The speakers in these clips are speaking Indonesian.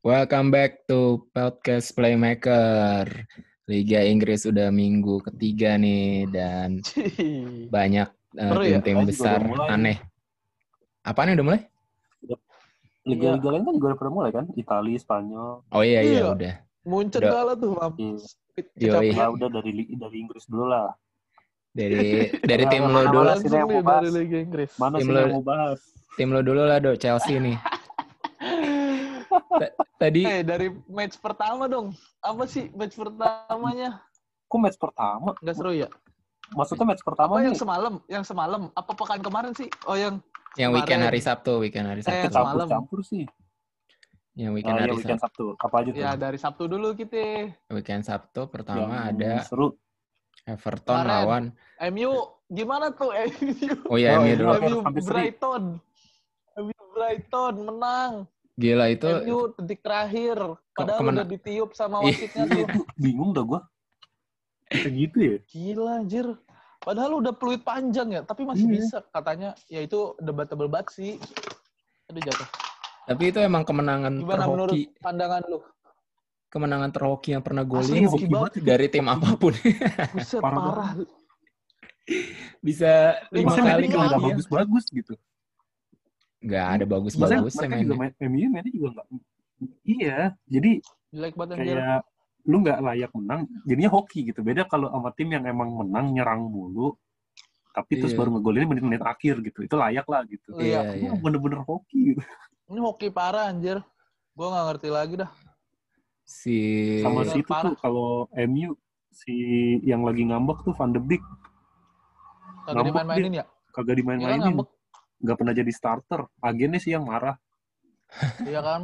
Welcome back to podcast Playmaker. Liga Inggris udah minggu ketiga nih dan banyak uh, Seru ya? tim-tim juga besar udah mulai. aneh. Apaan udah mulai? Liga-liga lain kan juga udah pernah mulai kan? Italia, Spanyol. Oh iya iya, Iya. udah. Muncul Udah. kalah tuh, Iya. mampus. Yoi. Ya udah dari dari Inggris dulu lah. Dari dari tim lo dulu. sih Langsung yang nih mau bahas? dari Liga Inggris. Mana Tim sih lo- yang mau bahas? Tim lo dulu lah, Dok. Chelsea nih. Ta- Tadi Eh, dari match pertama dong. Apa sih match pertamanya? Kok match pertama? Nggak seru ya? Maksudnya match pertama Apa nih? yang semalam? Yang semalam? Apa pekan kemarin sih? Oh, yang yang weekend hari Sabtu, weekend hari Eh, Sabtu. yang semalam. campur-campur sih. Yang Oh, weekend ya hari weekend Sabtu. Sabtu. Apa aja tuh? ya dari Sabtu dulu kita. Weekend Sabtu pertama Yang ada seru. Everton Kemarin. lawan MU gimana tuh MU? Oh iya, Oh, MU iya. dulu. MU. Brighton. MU Brighton menang. Gila itu MU detik terakhir. Padahal kemana- udah ditiup sama wasitnya Iya, tuh. itu bingung dah gua. Kayak gitu ya? Gila anjir. Padahal udah peluit panjang ya, tapi masih Iya. bisa katanya. Ya itu debatable banget sih. Aduh jatuh. tapi itu emang kemenangan Gimana menurut terhoki, pandangan lu? kemenangan terhoki yang pernah hoki banget. dari tim apa pun. Buset Parah parah. Bisa lima Masa kali kalian. bagus-bagus gitu. Nggak ada Maksudnya bagus-bagus mereka mainnya. juga main, MU mainnya juga nggak. Iya, jadi anjir. kayak lu nggak layak menang, jadinya hoki gitu. Beda kalau sama tim yang emang menang nyerang mulu, tapi terus Iya. baru ngegolin menit-menit akhir gitu. Itu layak lah gitu. Iya, Ini iya. bener-bener hoki gitu. Ini hoki parah anjir. Gua nggak ngerti lagi dah. Si Sama Iya, si itu parah. tuh kalau MU si yang lagi ngambek tuh Van de Beek Kagak dimain-mainin ya? kagak Iya dimain-mainin. Nggak pernah jadi starter. Agennya sih yang marah. Iya kan?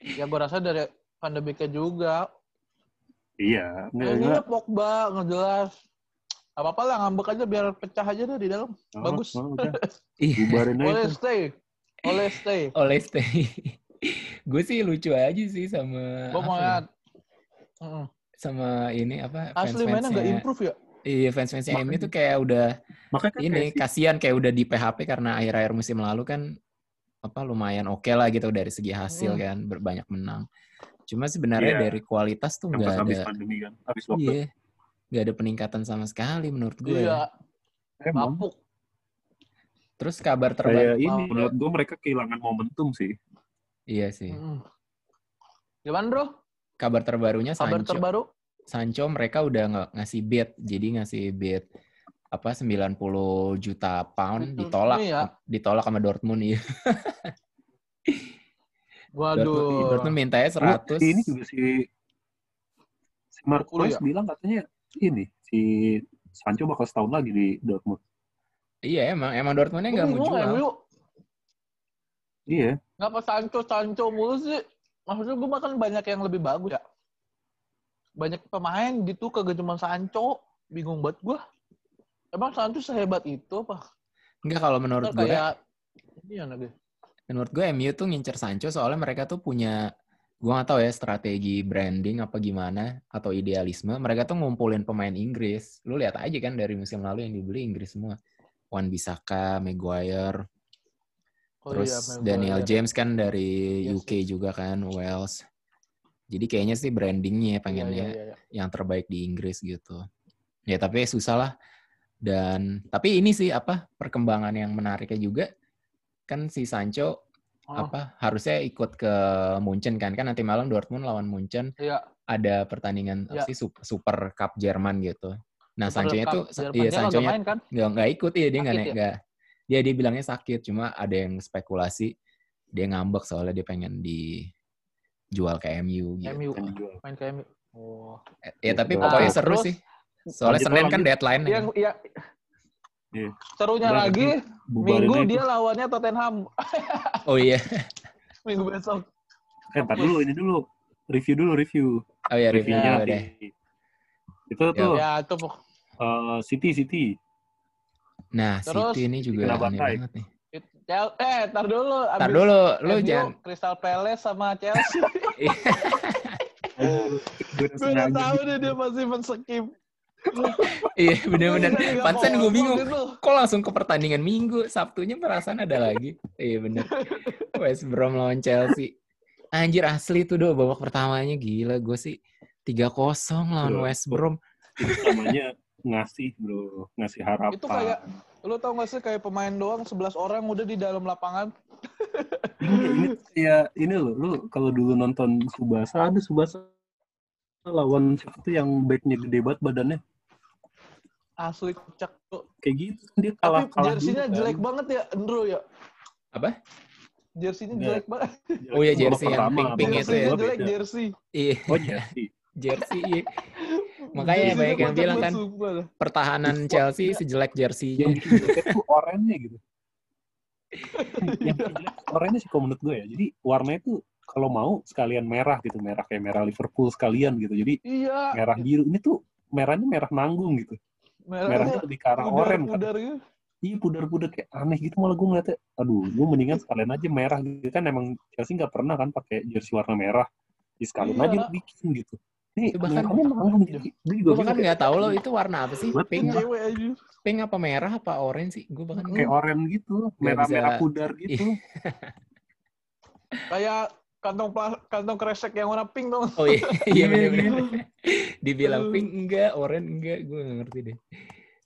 Ya gua rasa dari Beek juga. Iya, nggak Ya, nggak. iya Pogba nggak jelas. Apa-apa lah ngambek aja biar pecah aja deh di dalam. Oh, bagus. oh. Ih, Bubarin aja. Oleh stay. Oleh stay. oleh stay. gue sih lucu aja sih sama Gua mau apa ya, lihat. Sama ini apa Asli mainnya nggak improve ya? Iya fans-fansnya MU tuh kayak udah Makanya kan ini kayak si- kasihan kayak udah di PHP karena akhir-akhir musim lalu kan apa lumayan oke lah gitu dari segi hasil Hmm. kan berbanyak menang. Cuma sebenarnya Iya. dari kualitas tuh nggak ada pandemi kan, habis lockdown. iya nggak ada peningkatan sama sekali menurut gue. Iya. Emang Mapuk. Terus kabar kayak terbaru ini menurut gue mereka kehilangan momentum sih. iya sih. Mm-mm. Gimana bro? Kabar terbarunya Kabar Sancho terbaru? Sancho mereka udah nggak ngasih bid, jadi ngasih bid apa 90 juta pound ditolak iya. ditolak sama Dortmund iya. Dortmund, Waduh. Dortmund mintanya Karena 100. si ini juga si si Mark 10 Royce ya? bilang katanya ini si Sancho bakal setahun lagi di Dortmund. Iya emang emang Dortmundnya nggak mau jual. MU. Iya, Ngapa Sancho, Sancho mulu sih? Maksudnya gue makan banyak yang lebih bagus ya. Banyak pemain gitu kagak cuma Sancho. Bingung banget gue. Emang Sancho sehebat itu apa? Enggak kalau menurut gue, kayak ini ya lagi. menurut gue MU tuh ngincer Sancho soalnya mereka tuh punya gue nggak tahu ya strategi branding apa gimana atau idealisme. Mereka tuh ngumpulin pemain Inggris. Lu lihat aja kan dari musim lalu yang dibeli Inggris semua. Wan Bisaka, Maguire, Oh terus iya, Maguire. Daniel James kan dari Yes, UK juga kan, Wales. Jadi kayaknya sih brandingnya Iya, pengennya iya, iya, iya. yang terbaik di Inggris gitu. Ya tapi susah lah. Dan tapi ini sih apa perkembangan yang menariknya juga kan si Sancho Oh, apa harusnya ikut ke Munchen kan kan nanti malam Dortmund lawan Munchen Iya. ada pertandingan apa Ya. sih Sup- Super Cup Jerman gitu. Nah Sancho itu Cup Jerman. iya Sancho main kan? nggak nggak ikut iya dia nggak ya? nggak dia dia bilangnya sakit cuma ada yang spekulasi dia ngambek soalnya dia pengen dijual ke MU gitu. MU. dijual. Main ke MU. Oh. Ya tapi Nah, pokoknya seru terus sih. Soalnya Senin kan deadline Yang ya, Iya. serunya Udah, lagi minggu aja dia lawannya Tottenham Oh iya. minggu besok. Eh, ntar dulu ini dulu review dulu review. Oh iya reviewnya udah. di itu tuh Ya itu pok- eh, City City. Nah, Terus, City ini juga aneh banget nih. Eh, tar dulu. Abis dulu, lu MU, jangan Crystal Palace sama Chelsea. Oh, gue udah tahu deh dia pasti men-skip. Iya bener-bener. Pantesan gue bingung. gitu. Kok langsung ke pertandingan Minggu? Sabtunya perasaan ada lagi. Iya bener. West Brom lawan Chelsea. Anjir asli tuh do babak pertamanya gila gue sih 3-0 lawan Bro, West Brom. Itu namanya ngasih bro, ngasih harapan. Itu kayak lu tau gak sih kayak pemain doang 11 orang udah di dalam lapangan. Iya, ini kayak ini loh, lu kalau dulu nonton Subasa, ada Subasa lawan siapa tuh yang backnya gede banget badannya. Asli kocak tuh. Kayak gitu kan dia kalah Tapi kalah jersinya juga kan. jelek banget ya, Andrew ya. Apa? Jersinya Iya. jelek banget. Oh iya, jersey yang pink-pink itu ya. Jelek jersey. Iya, Oh jersey. Jersey. iya. Makanya Jersinya banyak yang bilang kan sumpah dah. pertahanan Itu Chelsea sejelek jersey. Yang bikin jelek tuh oranye gitu. yang oranye sih kalau menurut gue ya. Jadi warnanya tuh kalau mau sekalian merah gitu, merah kayak merah Liverpool sekalian gitu. Jadi Iya. merah biru ini tuh merahnya merah nanggung gitu. Merahnya Merahnya lebih ke arah oranye kan. pudar-pudar gitu. Iya pudar-pudar kayak aneh gitu malah gue ngeliatnya. Aduh, gue mendingan sekalian aja merah gitu kan emang Chelsea nggak pernah kan pakai jersey warna merah. Di sekalian Iya. aja bikin gitu. Ini Itu bahkan-. Gue juga bahkan nggak tahu loh itu warna apa sih. Pink, Cewek aja. pink apa merah apa orange sih? Gue bahkan kayak oranye gitu, Nggak merah-merah pudar gitu. Kayak kantong kantong kresek yang warna pink dong. Oh iya, iya Iya, bener-bener. iya. Dibilang pink enggak, orange enggak, gue gak ngerti deh.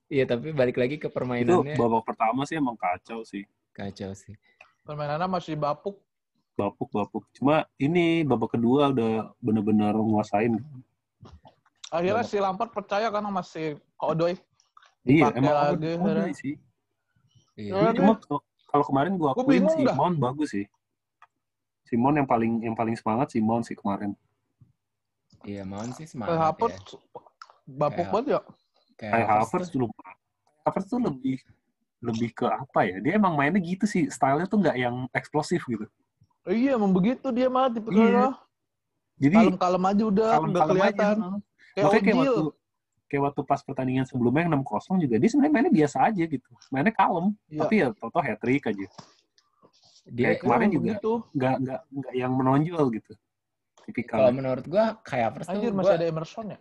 Iya tapi balik lagi ke Itu permainannya babak pertama sih emang kacau sih. kacau sih. Permainannya masih bapuk. Bapuk-bapuk. Cuma ini babak kedua udah bener-bener nguasain. Akhirnya si Lampard percaya kan sama si Odoi. Iya, emang akhirnya. sih. Iya. Ya, Cuma kalau- kemarin gua Gua akuin bingung si dah. Mount bagus sih. Simon yang paling yang paling semangat si Mount sih kemarin. Iya, Mount sih semangat Havertz ya. bapuk Kayak- banget ya. Kayak Havertz dulu. Havertz tuh lebih lebih ke apa ya? Dia emang mainnya gitu sih. Stylenya tuh nggak yang eksplosif gitu. Iya, emang begitu dia mah tipe Iya. Jadi kalem-kalem aja udah, udah kalem-kalem aja. kelihatan. heeh. Kayak Makanya kayak waktu kayak waktu pas pertandingan sebelumnya yang 6-0 juga dia sebenarnya mainnya biasa aja gitu. Mainnya kalem, Iya. tapi ya toto hat trick aja. dia kayak kemarin juga begitu. nggak nggak nggak yang menonjol gitu. kalau Tipikal. menurut gua kayak Havertz tuh Anjir gua, masih ada Emerson ya?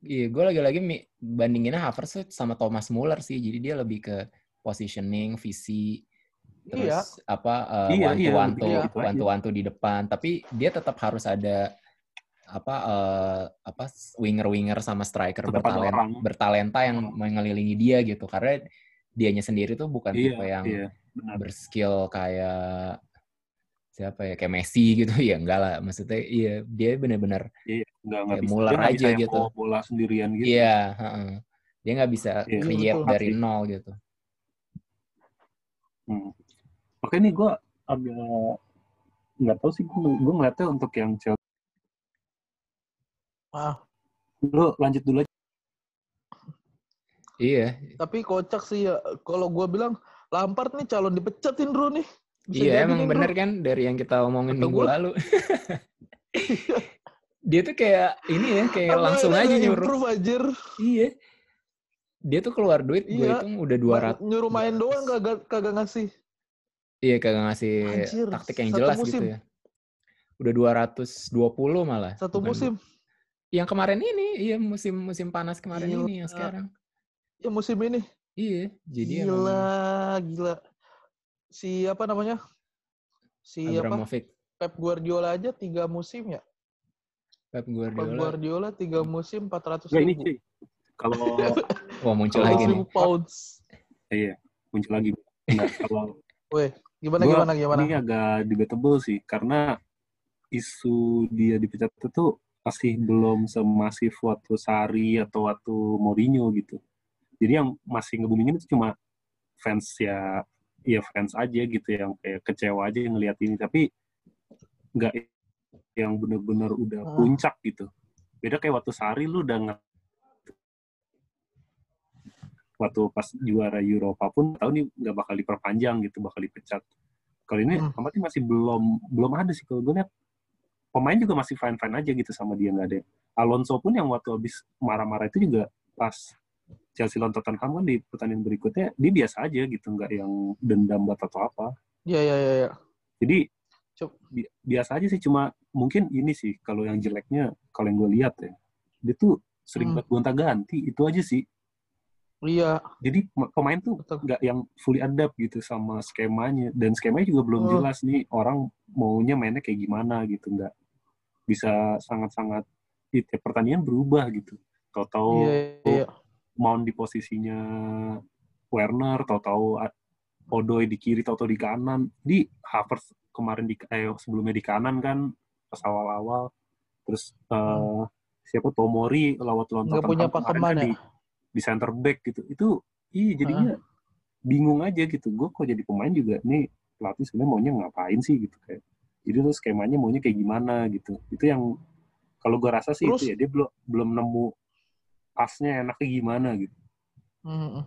iya, gue lagi-lagi mi- bandinginnya Havertz tuh sama Thomas Muller sih. Jadi dia lebih ke positioning, visi, Iya. terus apa uh, Iya, wantu iya, wantu gitu di depan. Tapi dia tetap harus ada apa uh, apa winger-winger sama striker Tetap bertalenta, bertalenta yang mengelilingi dia gitu. Karena dianya sendiri tuh bukan Iya, tipe yang iya, benar. berskill kayak siapa ya kayak Messi gitu ya enggak lah maksudnya iya dia benar-benar Iya, bisa. Nggak aja bisa gitu. bola sendirian gitu. iya heeh. dia nggak bisa Iya, create betul. dari nol gitu Hmm. Makanya nih gue agak nggak tahu sih gue gue ngeliatnya untuk yang Chelsea. Ah, Lu lanjut dulu aja. iya tapi kocak sih ya. Kalau gua bilang Lampard nih calon dipecatin Bro nih. Bisa iya emang nih, Bro. bener kan dari yang kita omongin Kata minggu gua. lalu dia tuh kayak ini ya kayak Apa langsung aja nyuruh iya dia tuh keluar duit gue Iya. hitung udah Ma- 200 Nyuruh main doang kagak kagak ngasih. Iya kagak ngasih Anjir, taktik yang jelas musim. gitu ya udah 220 malah Satu bukan musim. yang kemarin ini iya musim musim panas kemarin Gila. ini yang sekarang Ya musim ini. iya jadi emang gila, gila. Si apa namanya? Si apa? Abramovich Pep Guardiola aja tiga musim ya. Pep Pep Guardiola Guardiola tiga musim 400 Nggak ini cuy. Kalau wah muncul Kalau lagi 400 nih pounds. iya muncul lagi. Nggak, kalau Weh, gimana Gua- gimana gimana? ini agak debatable sih karena isu dia dipecat itu masih belum semasif waktu Sari atau waktu Mourinho gitu. Jadi yang masih ngebumingin itu cuma fans ya ya fans aja gitu yang kayak kecewa aja ngeliat ini tapi nggak yang bener-bener udah Hmm. puncak gitu. Beda kayak waktu Sari lu udah waktu pas juara Eropa pun tahu nih nggak bakal diperpanjang gitu, bakal dipecat. Kalau ini Hmm. Amartey masih belum belum ada sih kalau gue lihat pemain juga masih fine fine aja gitu sama dia nggak ada. Alonso pun yang waktu habis marah-marah itu juga pas Chelsea lawan Tottenham kan di pertandingan berikutnya dia biasa aja gitu nggak yang dendam buat atau apa. Iya iya iya. Ya. Jadi bi- biasa aja sih cuma mungkin ini sih kalau yang jeleknya kalau yang gue lihat ya dia tuh sering Hmm. buat gonta ganti itu aja sih Iya, Jadi ma- pemain tuh nggak yang fully adapt gitu sama skemanya dan skemanya juga belum Oh. jelas nih orang maunya mainnya kayak gimana gitu nggak bisa sangat-sangat di tiap pertandingan berubah gitu. Tahu-tahu Iya, iya. Mount di posisinya Werner, tahu-tahu Odoi di kiri, tahu-tahu di kanan. Di Havertz kemarin di eh, sebelumnya di kanan kan pas awal-awal. Terus eh, siapa Tomori lewat lawan punya Tottenham kemarin pakeman kan ya? di, di center back gitu. Itu iya jadinya bingung aja gitu. Gue kok jadi pemain juga nih pelatih sebenarnya maunya ngapain sih gitu kayak. Jadi tuh skemanya maunya kayak gimana gitu. Itu yang kalau gue rasa sih Terus- itu ya dia belum belum nemu pasnya enaknya gimana gitu. Mm-mm.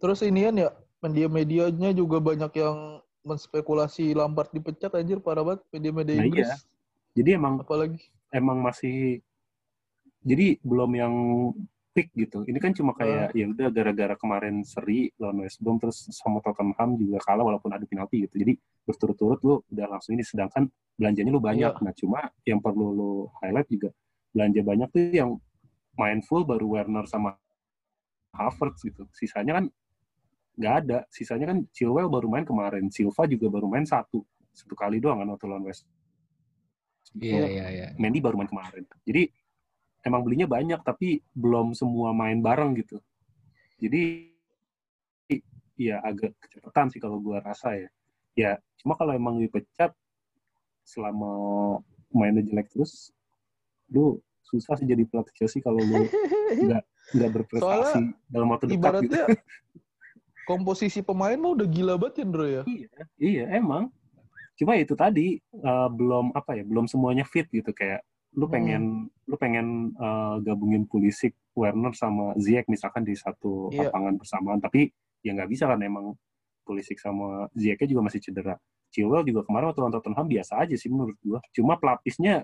Terus inian ya, media-medianya juga banyak yang menspekulasi Lampard dipecat anjir parah banget media-media Nah, Inggris. iya. Jadi emang Apalagi emang masih jadi belum yang peak gitu. Ini kan cuma kayak ya udah gara-gara kemarin seri lawan West Brom terus sama Tottenham juga kalah walaupun ada penalti gitu. Jadi berturut-turut lu udah langsung ini sedangkan belanjanya lu banyak. Iya. Nah, cuma yang perlu lu highlight juga belanja banyak tuh yang main full baru Werner sama Havertz gitu. Sisanya kan nggak ada. Sisanya kan Chilwell baru main kemarin. Silva juga baru main satu. Satu kali doang kan waktu lawan West Iya, iya, iya. Mendy baru main kemarin. Jadi emang belinya banyak tapi belum semua main bareng gitu. Jadi ya agak kecepatan sih kalau gua rasa ya. Ya cuma kalau emang dipecat selama mainnya jelek terus, lu susah sih jadi pelatih Chelsea kalau lu nggak nggak berprestasi dalam waktu dekat gitu. ibaratnya komposisi pemain mah udah gila banget ya, Ndro ya. Iya, iya emang. Cuma itu tadi eh, belum apa ya, belum semuanya fit gitu kayak lu Hmm. pengen lu pengen eh, gabungin Pulisic, Werner sama Ziyech misalkan di satu Iya. lapangan bersamaan, tapi ya nggak bisa kan emang Pulisic sama Ziyech juga masih cedera. Chilwell juga kemarin waktu lawan Tottenham biasa aja sih menurut gua. Cuma pelapisnya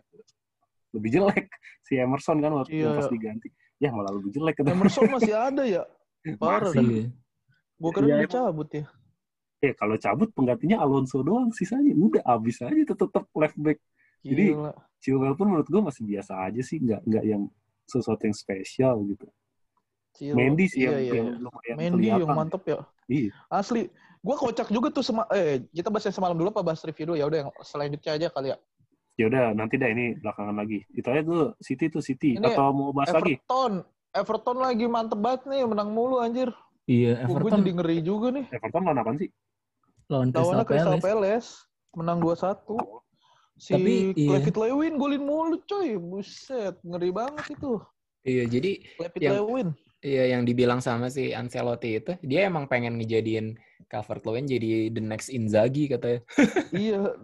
lebih jelek si Emerson kan waktu Iya, pas diganti. Ya malah lebih jelek kan. Emerson masih ada ya. Parah Masih. Gue kira udah emang. cabut ya. Eh kalau cabut penggantinya Alonso doang, sisanya udah abis aja tetep left back. Jadi, Gila. Chilwell pun menurut gue masih biasa aja sih, nggak nggak yang sesuatu yang spesial gitu. Mendy sih Iya, yang, iya, yang lumayan Mendy yang kelihatan. mantep ya. Iya. Asli. Gue kocak juga tuh sama eh kita bahas yang semalam dulu apa bahas review dulu ya udah yang selanjutnya aja kali ya. Ya udah nanti dah ini belakangan lagi. Itu aja tuh City tuh City Ini atau mau bahas lagi? Everton. Everton lagi mantep banget nih menang mulu anjir. Iya, Gue Everton jadi ngeri juga nih. Everton lawan apaan sih? lawan Crystal Lawannya Crystal Palace. Palace menang 2-1. Si Tapi, iya. David Lewin golin mulu coy. Buset, ngeri banget itu. Iya, jadi David Yang- Lewin. Iya yang dibilang sama si Ancelotti itu, dia emang pengen ngejadiin Calvert-Lewin jadi the next Inzaghi katanya. iya.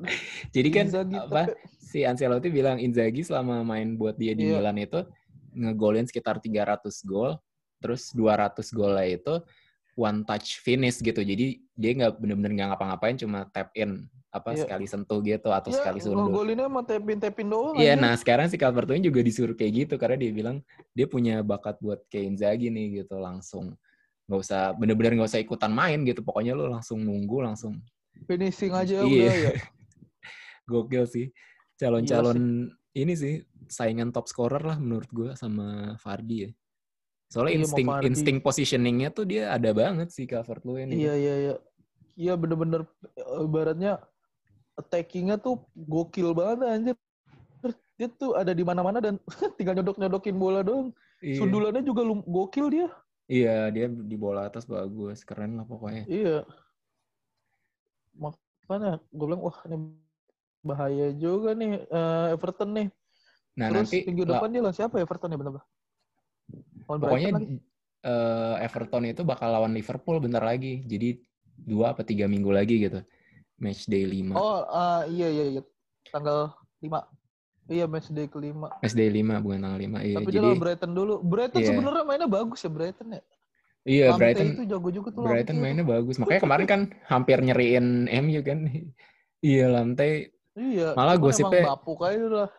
Jadi kan Inzaghi, apa tapi- si Ancelotti bilang Inzaghi selama main buat dia di Iya. Milan itu ngegolin sekitar 300 gol, terus 200 golnya itu one touch finish gitu. Jadi dia nggak bener-bener nggak ngapa-ngapain, cuma tap in apa Iya. sekali sentuh gitu atau Iya, sekali sundur. ngegolinnya sama tepin-tepin doang. Iya, anjir. nah sekarang si Calvert-Lewin juga disuruh kayak gitu karena dia bilang dia punya bakat buat kayak Inzaghi nih gitu langsung nggak usah bener-bener nggak usah ikutan main gitu pokoknya lu langsung nunggu langsung Finishing aja Iya. udah ya. gokil sih calon-calon ini sih saingan top scorer lah menurut gua sama Fardi ya soalnya Iya, insting insting positioningnya tuh dia ada banget sih Calvert-Lewin ini. Iya, iya, iya. Iya bener-bener eh, ibaratnya attackingnya tuh gokil banget anjir. Dia tuh ada di mana-mana dan tinggal nyodok-nyodokin bola doang. Iya. Sundulannya juga lum- gokil dia. Iya, dia di bola atas bagus, keren lah pokoknya. Iya. Makanya gue bilang wah ini bahaya juga nih eh, Everton nih. Nah, Terus nanti minggu depan dia lawan siapa ya Everton ya bener-bener? Lawan pokoknya eh, Everton itu bakal lawan Liverpool bentar lagi. Jadi dua apa tiga minggu lagi gitu. Match day 5. Oh ah, iya iya iya. Tanggal 5. Iya match day kelima. Match day 5 bukan tanggal 5. Iya, Tapi dia jadi lawan Brighton dulu. Brighton Iya. sebenarnya mainnya bagus ya Brighton ya. iya Lamte Brighton itu jago juga tuh Brighton Lamte. mainnya bagus. Makanya kemarin kan hampir nyeriin MU kan. iya, Lamte Iya. Malah gosipnya- emang bapuk aja lah.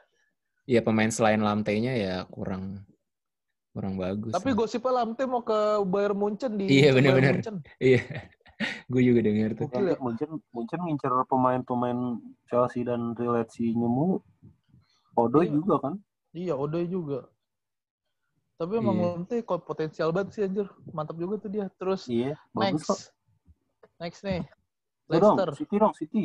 ya pemain selain Lamte-nya ya kurang kurang bagus. Tapi gosipnya Lamte mau ke Bayern Munchen di Iya. Munchen. Iya. Gue juga denger tuh. Gokil ya. Munchen, Munchen ngincer pemain-pemain Chelsea dan relasinya mulu. Odoi Iya. juga kan? Iya, Odoi juga. Tapi emang Iya. Conte kok potensial banget sih anjir. Mantap juga tuh dia. Terus Iya, bagus kok. next. Next nih. Leicester. City dong, City.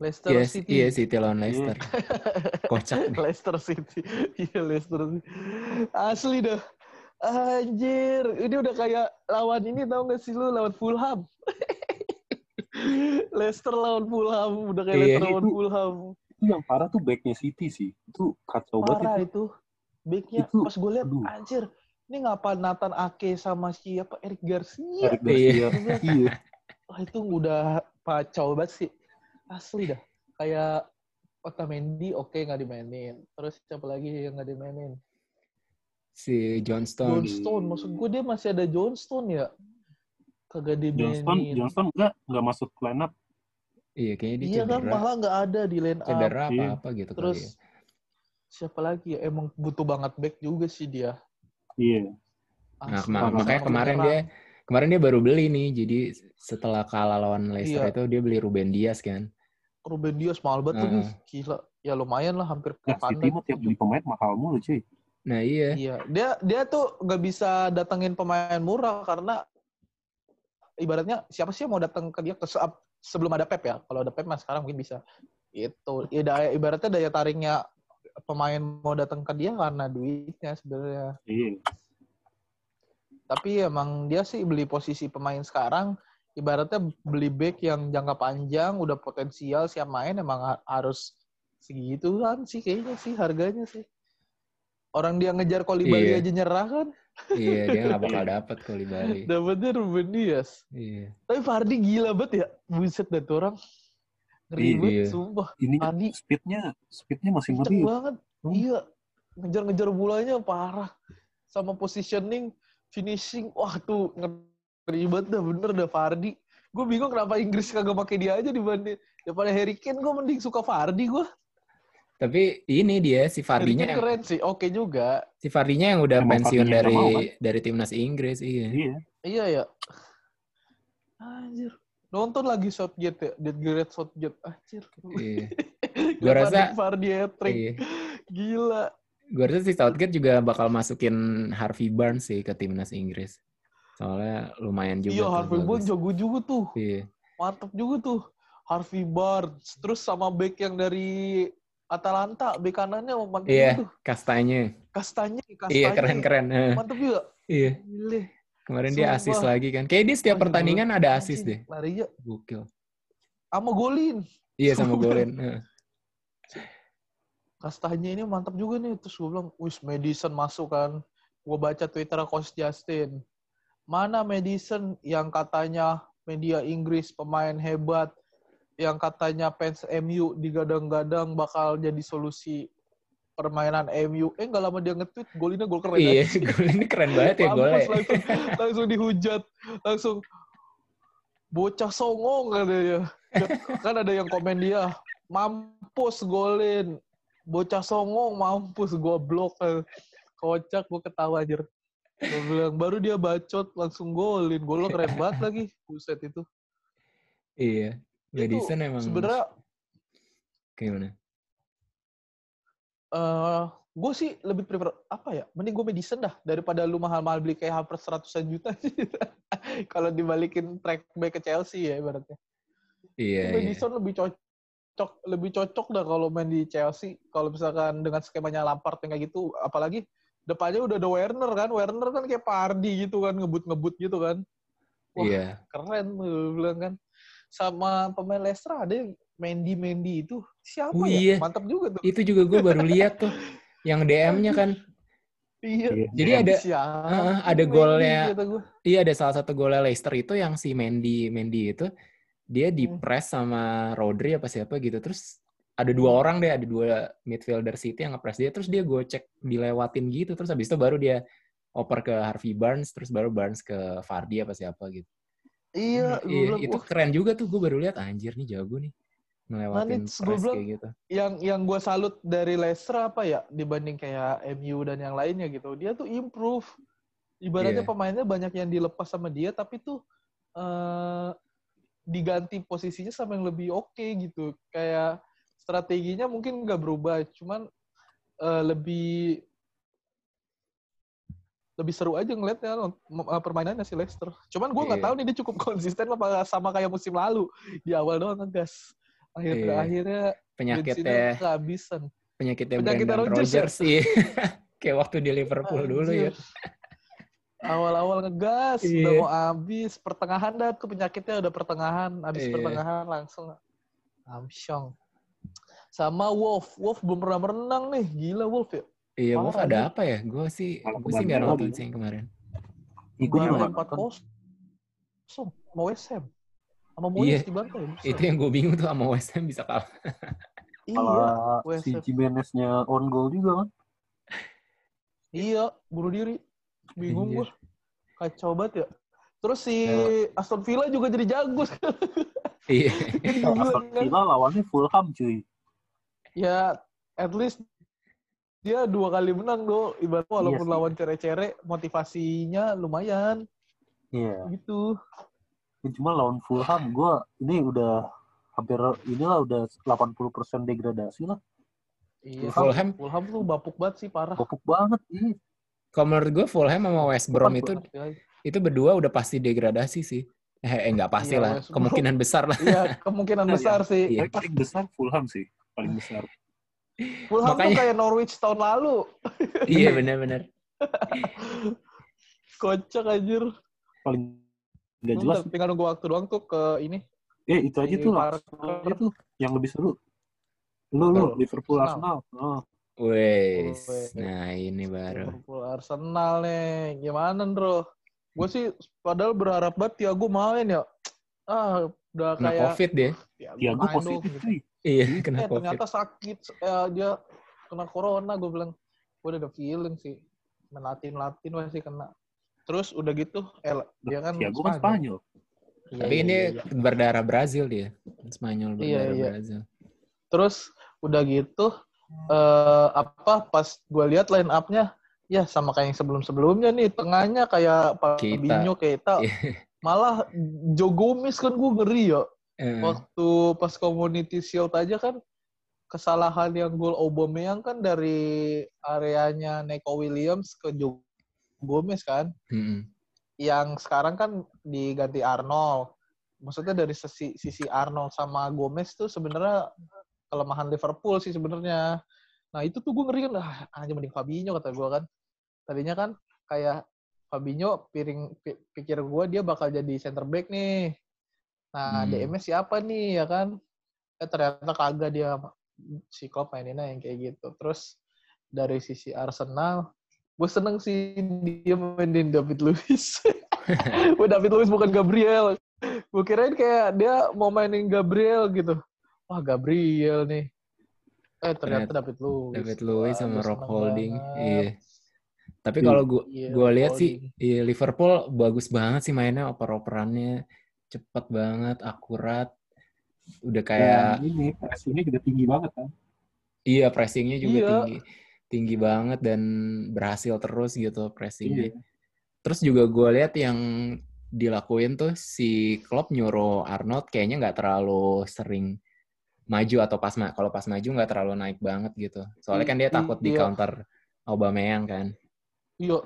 Leicester Yes, City. iya City lawan Leicester. Kocak nih. Leicester City. Iya Leicester City. Asli dah. Anjir, ini udah kayak lawan ini tau gak sih lu lawan Fulham. Leicester lawan Fulham, udah kayak Iya. Leicester lawan Itu- Fulham. Itu yang parah tuh backnya City sih. Itu kacau banget Parah itu. itu. Backnya Itu, pas gue liat, aduh. anjir, ini ngapa Nathan Ake sama siapa Eric Garcia? Eric Garcia. Iya. Wah itu udah kacau banget sih. Asli dah. Kayak Otamendi oke nggak dimainin. Terus siapa lagi yang nggak dimainin? Si Johnston. Johnstone. Maksud gue dia masih ada Johnstone ya? Kagak dimainin. Johnston enggak enggak masuk line up. Iya, kayaknya dia Iya kan malah nggak ada di line up. Cedera Iya. apa-apa gitu Terus kali ya. siapa lagi ya? Emang butuh banget back juga sih dia. Iya. Nah, kema- makanya kemarin dia kemarin dia baru beli nih. Jadi setelah kalah lawan Leicester Iya. itu dia beli Ruben Dias kan. Ruben Dias mahal banget tuh. Gila. Ya lumayan lah hampir ke Nah, City mah tiap beli pemain mahal mulu cuy. Nah iya. Iya, dia dia tuh nggak bisa datengin pemain murah karena ibaratnya siapa sih yang mau datang ke dia ke se- sebelum ada Pep ya? Kalau ada Pep mas sekarang mungkin bisa. Itu ya, daya, ibaratnya daya tariknya pemain mau datang ke dia karena duitnya sebenarnya. Iya. Tapi emang dia sih beli posisi pemain sekarang ibaratnya beli back yang jangka panjang udah potensial siap main emang ha- harus segitu kan sih kayaknya sih harganya sih. Orang dia ngejar Kolibali Iya. aja nyerah kan. Iya, dia nggak bakal dapet kalau di Bali. Dapatnya Ruben Dias. Iya. Tapi Fardi gila banget ya. Buset dah tuh orang. Ngeri Iya. banget, sumpah. Ini Adi. speednya speednya masih ngeri. banget. Hmm. Iya. Ngejar-ngejar bolanya parah. Sama positioning, finishing. Wah tuh banget dah. Bener dah Fardi. Gue bingung kenapa Inggris kagak pakai dia aja dibanding daripada Harry Kane. Gue mending suka Fardi gue. Tapi ini dia si Fardinya yang keren sih. Oke juga. si Fardinya yang udah Emang pensiun Fardinya dari mau, dari timnas Inggris, iya. Iya. Iya ya. Anjir. Nonton lagi Southgate ya. Dead Great Southgate. Anjir. Iya. Gua rasa- Fardi hat-trick. Iya. Gila. Gue rasa si Southgate juga bakal masukin Harvey Barnes sih ke timnas Inggris. Soalnya lumayan juga Iya, Harvey. Barnes jago juga tuh. Iya. Mantap juga tuh. Harvey Barnes. Terus sama back yang dari Atalanta, back kanannya mantap Iya, juga tuh. kastanya. Kastanya, kastanya. Iya, keren-keren. Eh, Mantap juga. Iya. Gile. Kemarin dia Sumpah. asis lagi kan. Kayak dia setiap pertandingan ada asis deh. Larinya. Gokil. Sama golin. Iya sama golin. Eh. Kastanya ini mantap juga nih. Terus gue bilang, wis Madison masuk kan. Gue baca Twitter Coach Justin. Mana Madison yang katanya media Inggris pemain hebat, yang katanya fans MU digadang-gadang bakal jadi solusi permainan MU. Eh nggak lama dia nge-tweet, golinnya gol keren. Iya, aja. golin ini keren banget ya golnya. Langsung, langsung dihujat. Langsung bocah songong katanya. Kan ada yang komen dia, mampus golin. Bocah songong, mampus. Gua blok. Kocak, gua ketawa anjir. Gua bilang, baru dia bacot, langsung golin. Golnya keren banget lagi. Buset itu. Iya. Madison emang Sebenarnya gimana? eh gue sih lebih prefer apa ya? Mending gue Madison dah daripada lu mahal-mahal beli kayak hampir seratusan juta sih. Kalau dibalikin track back ke Chelsea ya ibaratnya. Iya, iya. Madison lebih cocok lebih cocok dah kalau main di Chelsea. Kalau misalkan dengan skemanya Lampard yang kayak gitu, apalagi depannya udah ada Werner kan. Werner kan kayak Pardi gitu kan, ngebut-ngebut gitu kan. Wah, Iya. keren bilang kan. Sama pemain Leicester ada yang Mendy Mendy itu siapa Oh, ya? iya. Mantap juga tuh. Itu juga gue baru lihat tuh. Yang DM-nya kan. Iya. Iya. Jadi ada Siapa Heeh, ada golnya. Iya ada salah satu golnya Leicester itu yang si Mendy Mendy itu dia di Hmm. press sama Rodri apa siapa gitu terus ada dua Hmm. orang deh ada dua midfielder City yang nge-press dia terus dia gocek dilewatin gitu terus habis itu baru dia oper ke Harvey Barnes terus baru Barnes ke Vardy apa siapa gitu. Iya, gua Iya, itu wah, keren juga tuh gue baru lihat anjir nih jago nih ngelewatin Nah, bilang, kayak gitu. yang yang gue salut dari Leicester apa ya dibanding kayak MU dan yang lainnya gitu dia tuh improve ibaratnya Iya. pemainnya banyak yang dilepas sama dia tapi tuh eh diganti posisinya sama yang lebih oke gitu kayak strateginya mungkin nggak berubah cuman eh, lebih lebih seru aja ngeliatnya uh, permainannya si Leicester. Cuman gue nggak Iya. tahu nih dia cukup konsisten apa sama kayak musim lalu di awal doang ngegas. Akhir Iya. akhirnya Penyakitnya kehabisan. penyakitnya Brendan Rodgers Rodgers, ya? iya. Kayak waktu di Liverpool dulu ya. Anjir. Awal-awal ngegas, Iya. udah mau habis, pertengahan dah tuh penyakitnya udah pertengahan, habis Iya. pertengahan langsung amsyong. Sama Wolf, Wolf belum pernah berenang nih, gila Wolf ya. Iya, Wolf ada dia. apa ya? Gue sih, gue sih nggak nonton sih kemarin. Gue juga empat nonton. kosong, sama West Ham. Sama Iya. Moyes di bantai. buset. Itu yang gue bingung tuh sama West Ham bisa kalah. Iya, West si Ham. Jimenez-nya on goal juga kan. iya, bunuh diri. Bingung gua. Kacau banget ya. Terus si Ya. Aston Villa juga jadi jago. Iya. Aston. Villa lawannya Fulham cuy. Ya at least dia dua kali menang do ibarat walaupun sih. lawan cere-cere motivasinya lumayan Iya. gitu Cuma lawan Fulham, gue ini udah hampir inilah udah 80% degradasi lah. iya Fulham. Fulham tuh bapuk banget sih parah Bapuk banget. Ih. Kalau menurut gue Fulham sama West Brom Bukan itu Ya, itu berdua udah pasti degradasi sih. Eh, eh nggak pasti Iya, lah. West. Kemungkinan besar lah. iya kemungkinan Iya, besar sih Iya. Tapi paling besar Fulham sih. Paling besar. Fulham tuh Makanya- kayak Norwich tahun lalu iya benar-benar. kocak anjir Paling nggak jelas. Tinggal nunggu waktu doang tuh ke ini Eh, itu aja tuh aja tuh yang lebih seru. Lu lu. Liverpool Arsenal. Oh, Wes, nah ini baru. Liverpool Arsenal nih gimana bro gue sih padahal berharap banget Tiago main ya ah udah kayak covid dia. Tiago ya gue main dong, positif gitu. Iya, Eh kena covid. ternyata sakit, eh, dia kena corona, gue bilang, gue udah ada feeling sih, melatin latin masih kena. Terus udah gitu, eh, dia kan Tiago kan Spanyol. Iya, Tapi iya, ini iya. berdarah Brazil dia. Spanyol Iya, berdarah iya. Brazil. Terus udah gitu, eh, apa pas gue lihat line up-nya, ya sama kayak yang sebelum-sebelumnya nih, tengahnya kayak Fabinho, Keita, Iya. malah Joe Gomez kan gue ngeri ya. Eh, waktu pas community shield aja kan kesalahan yang gol Aubameyang kan dari areanya Neko Williams ke Joe Gomez kan mm-mm. yang sekarang kan diganti Arnold. Maksudnya dari sisi sisi Arnold sama Gomez tuh sebenarnya kelemahan Liverpool sih sebenarnya. Nah itu tuh gue ngeri kan ah aja mending Fabinho kata gue kan. Tadinya kan kayak Fabinho piring pi- pikir gue dia bakal jadi center back nih nah Hmm. DM-nya siapa nih ya kan eh ternyata kagak dia si Klopp maininnya yang kayak gitu terus dari sisi Arsenal gue seneng sih dia mainin David Luiz gue David Luiz bukan Gabriel gue kirain kayak dia mau mainin Gabriel gitu wah Gabriel nih eh ternyata David Luiz David Luiz Wah, sama Rob seneng Holding. banget. Iya. Tapi Iya. kalau gua Iya, gua Rob lihat sih iya, Liverpool bagus banget sih mainnya oper-operannya cepet banget, akurat. Udah kayak Dan ini pressingnya juga tinggi banget kan. iya pressingnya juga Iya. tinggi tinggi banget dan berhasil terus gitu pressingnya. Iya. Terus juga gue lihat yang dilakuin tuh si Klopp nyuruh Arnold kayaknya nggak terlalu sering maju atau pas ma kalau pas maju nggak terlalu naik banget gitu. Soalnya kan dia takut di iya. counter Aubameyang kan. iya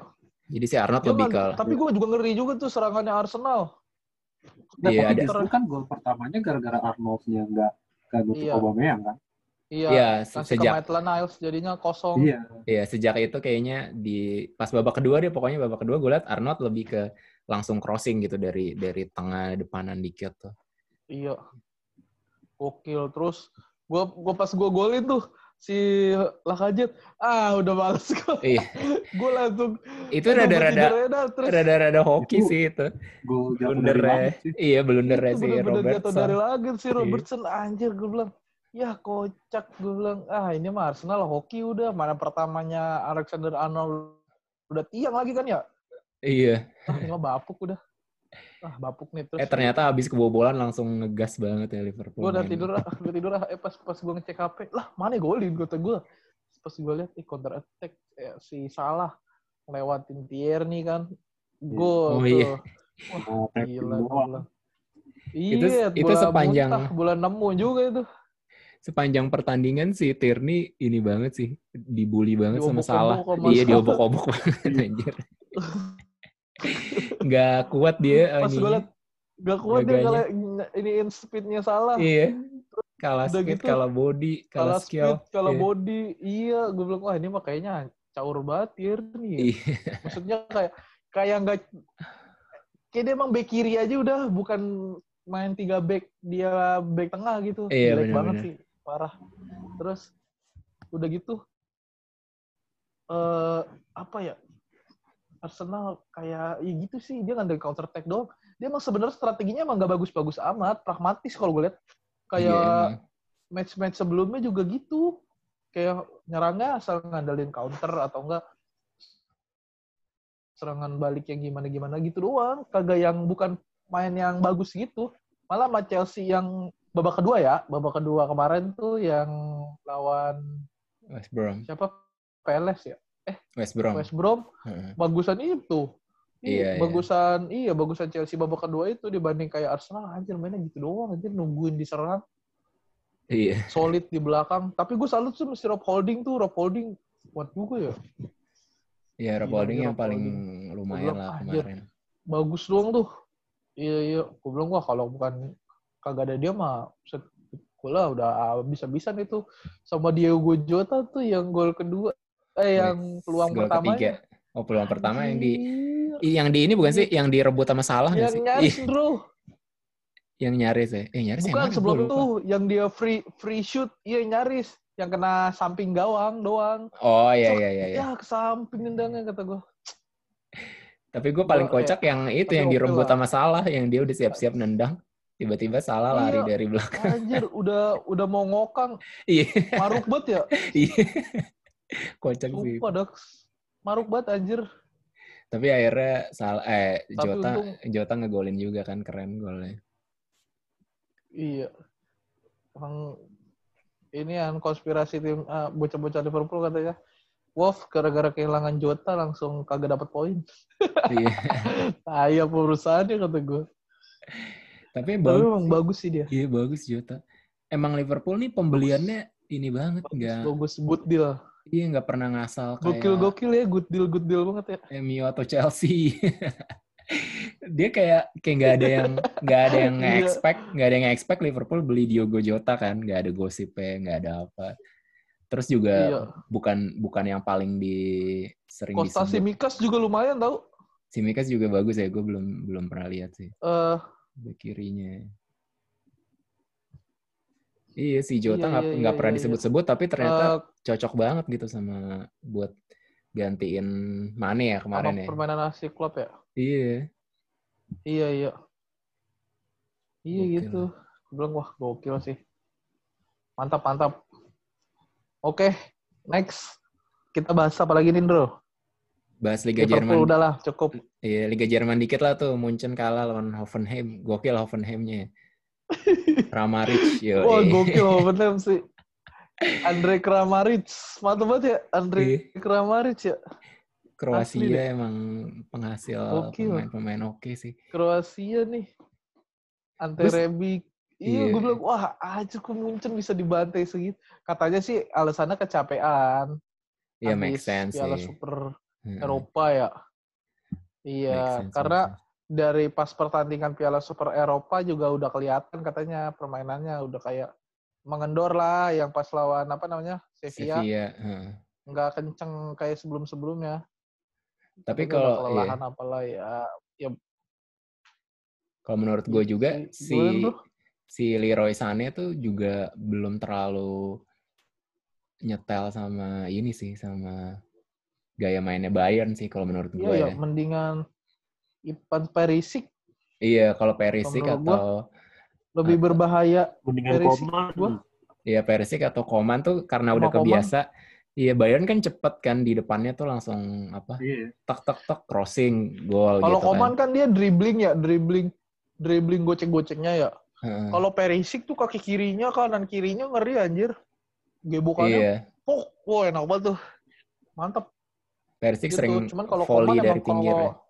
Jadi si Arnold Dia lebih ke nggak- tapi gue juga ngeri juga tuh serangannya Arsenal Nah, Iya, tapi ada- justru kan gol pertamanya gara-gara Arnoldnya nggak nggak nutup Iya. Aubameyang kan. iya Iya, kasih sejak Maitland Niles jadinya kosong Iya. Iya, sejak itu kayaknya di pas babak kedua dia pokoknya babak kedua gue liat Arnold lebih ke langsung crossing gitu dari dari tengah depanan dikit tuh. Iya. Gokil. Terus gua gua pas gua golin tuh si Lakajet, ah udah males gua. Iya, gua langsung itu rada-rada rada-rada hoki Itu sih itu. Gol jatuh dari Blundernya. langit sih. Iya, blundernya itu si bener-bener jatuh Robertson. dari langit si Iya. Robertson anjir gua bilang ya kocak gua bilang ah ini mah Arsenal hoki udah mana pertamanya Alexander Arnold udah tiang lagi kan ya Iya. ah ini mah bapuk udah ah bapuk nih terus Eh ternyata habis kebobolan langsung ngegas banget ya Liverpool. gue udah main. tidur ah gue tidur ah eh pas pas gue ngecek HP lah mana golin kata gue pas gue lihat eh counter attack eh, si salah lewatin Tierney kan Oh, gol iya. tuh Oh, gila gila Itu- iya itu bola sepanjang- muntah, bola nemu juga itu Sepanjang pertandingan si Tierney ini banget sih, dibully banget sama Salah. Iya, diobok-obok banget anjir. Nggak kuat dia. Pas gue liat, gak kuat dia kalau iniin speednya salah. Iya. Kalah Udah speed, gitu, kalah body, kalah Kalah skill. speed, kalah Iya. body. Iya, gue bilang, wah ini mah kayaknya caur ya nih. ya." Iya. Maksudnya kayak kayak nggak kayak dia emang back kiri aja udah bukan main tiga back dia back tengah gitu. Iya, Jelek banget sih, parah. Terus udah gitu eh apa ya? Arsenal kayak ya gitu sih dia ngandelin counter attack doang. Dia emang sebenarnya strateginya emang gak bagus-bagus amat, pragmatis kalau gue lihat. Kayak Iya, match-match sebelumnya juga gitu. Kayak nyerangnya asal ngandelin counter atau enggak serangan balik yang gimana-gimana gitu doang. Kagak yang bukan main yang bagus gitu. Malah sama Chelsea yang babak kedua ya, babak kedua kemarin tuh yang lawan West Brom. siapa? Peles ya, West Brom. West Brom. Bagusan itu. Iya, iya. bagusan iya bagusan Chelsea babak kedua itu dibanding kayak Arsenal anjir mainnya gitu doang anjir nungguin diserang Iya. solid di belakang. Tapi gue salut tuh mesti Rob Holding tuh. Rob Holding kuat juga ya. Iya, Rob Gila, Holding gila, yang Rob paling Holding. lumayan bilang, lah anjir. kemarin. Bagus doang tuh. Iya, iya. Gue bilang, wah kalau bukan kagak ada dia mah lah udah bisa-bisa itu sama Diego Jota tuh yang gol kedua. Eh, yang peluang Gol pertama. ketiga. Oh, peluang pertama yang di yang di ini bukan sih yang direbut sama Salah Yang sih? nyaris, bro. yang nyaris ya. Eh, nyaris yang Bukan mana? sebelum itu yang dia free free shoot, iya nyaris yang kena samping gawang doang. Oh, iya iya iya iya. Ya ke samping nendangnya kata gue. Tapi gue paling Gua- kocak yang itu tapi yang direbut sama Salah yang dia udah siap-siap nendang. Tiba-tiba Salah lari Iya. dari belakang. Anjir, udah udah mau ngokang, Iya. maruk banget ya. Iya. Kocak sih. Sumpah. Maruk banget anjir. Tapi akhirnya salah eh Tapi Jota untung- Jota ngegolin juga kan keren golnya. Iya. Emang ini yang konspirasi tim ah, bocah-bocah Liverpool katanya. Wolf gara-gara kehilangan Jota langsung kagak dapat poin. Iya. Ayah perusahaannya kata gue. Tapi Tapi bagus. memang bagus sih dia. Iya bagus Jota. Emang Liverpool nih pembeliannya ini banget nggak Bagus, good deal. Iya nggak pernah ngasal kayak Gokil-gokil ya, good deal, good deal banget ya. MU atau Chelsea. dia kayak kayak nggak ada yang nggak ada yang Iya. expect nggak ada yang expect Liverpool beli Diogo Jota kan nggak ada gosipnya nggak ada apa terus juga Iya. bukan bukan yang paling di sering Costa disebut Simikas juga lumayan tau. Simikas juga bagus ya gue belum belum pernah lihat sih Eh, Bek kirinya iya si Jota Iya, nggak iya, nggak iya, pernah iya, disebut-sebut tapi ternyata eh, cocok banget gitu sama buat gantiin Mane ya kemarin ya permainan nasi klub ya. iya Iya, iya. Iya Gokil. gitu. Gue bilang, wah gokil sih. Mantap, mantap. Oke, next. Kita bahas apa lagi nih, Bro? bahas Liga Liverpool Jerman udahlah, cukup. Iya, Liga Jerman dikit lah tuh. Munchen kalah lawan Hoffenheim. Gokil Hoffenheimnya. Kramaric, yo. Wah, gokil Hoffenheim sih. Andre Kramaric. Mantap banget ya, Andre Iya. Kramaric ya. Kroasia emang penghasil pemain-pemain oke sih. Kroasia nih. Ante Terus- Rebic. Iya. Iya, gue bilang, wah aja kok Munchen bisa dibantai segitu. Katanya sih alasannya kecapean. Iya, make Habis sense Piala sih. Super Heeh, Eropa ya. make Iya, karena make sense. Dari pas pertandingan Piala Super Eropa juga udah kelihatan katanya permainannya udah kayak mengendor lah yang pas lawan apa namanya Sevilla Sevilla. heeh. nggak kenceng kayak sebelum-sebelumnya. Tapi udah kalau kelelahan iya, apalah ya. Ya kalau menurut gue juga si si Leroy Sané tuh juga belum terlalu nyetel sama ini sih sama gaya mainnya Bayern sih kalau menurut gue iya ya ya. mendingan Ivan Perisic Iya, kalau Perisic menurut gua, atau lebih Atau- berbahaya. Mendingan Perisic Koman. gua. Iya Perisic atau Koman tuh karena Sama udah Koman. kebiasa. Iya Bayern kan cepet kan di depannya tuh langsung apa Iya. tek tek tek crossing gol Kalau gitu Koman kan. kan dia dribbling ya, dribbling dribbling gocek-goceknya ya. Heeh. Kalau Perisic tuh kaki kirinya, kanan kirinya ngeri anjir. Gebokannya, Iya pok, wah enak banget tuh. Mantap. Perisic Gitu. sering Cuman kalau volley Koman dari pinggir kalau ya.